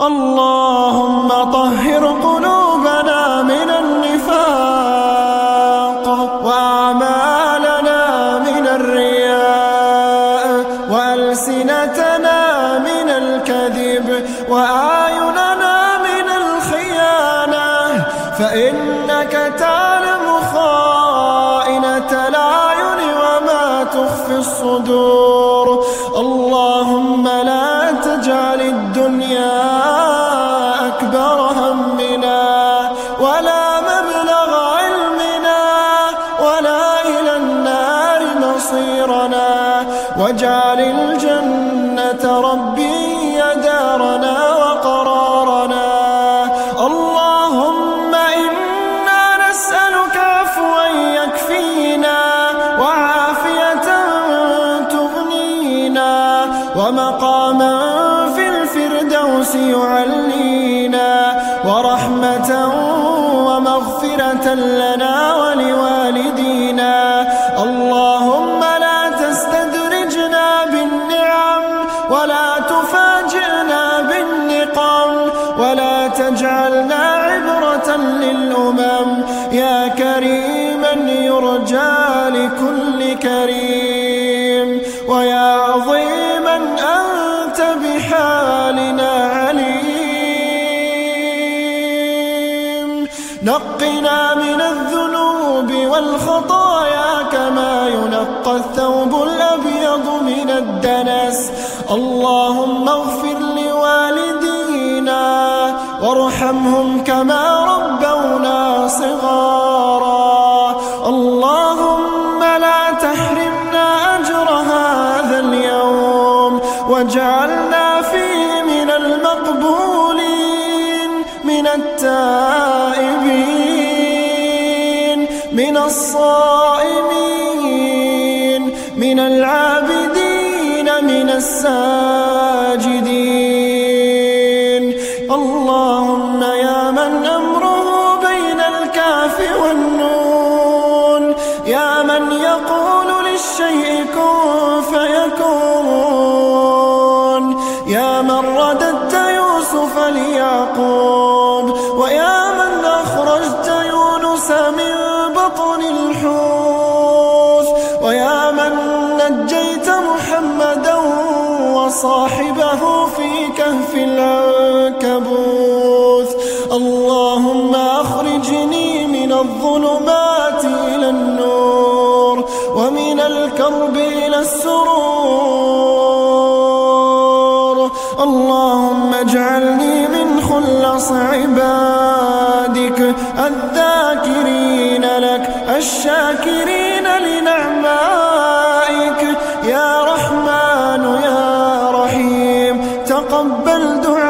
اللهم طهر قلوبنا من النفاق وأعمالنا من الرياء وألسنتنا من الكذب وأعيننا من الخيانة فإنك تعلم خائنة الأعين وما تخفي الصدور. اللهم واجعل الجنة ربي دارنا وقرارنا. اللهم إنا نسألك عفوا يكفينا وعافية تغنينا ومقاما الفردوس يعلينا ورحمة ومغفرة لنا ولوالدينا. اللهم ولا تفاجئنا بالنقم ولا تجعلنا عبرة للأمم. يا كريما يرجى لكل نقنا من الذنوب والخطايا كما ينقى الثوب الأبيض من الدنس. اللهم اغفر لوالدينا وارحمهم كما ربونا صغارا. اللهم لا تحرمنا أجر هذا اليوم. واجعلنا من التائبين من الصائمين من العابدين من الساجدين. اللهم يا من أمره بين الكاف والنون يا من يقول للشيء كن فيكون يا من رددت يوسف ليعقوب. بطن الحوت ويا من نجيت محمدا وصاحبه في كهف العنكبوت. اللهم أخرجني من الظلمات إلى النور ومن الكرب إلى السرور. اللهم اجعلني من خلص عبادك الذاكرين الشاكرين لنعمائك. يا رحمن يا رحيم تقبل دعائي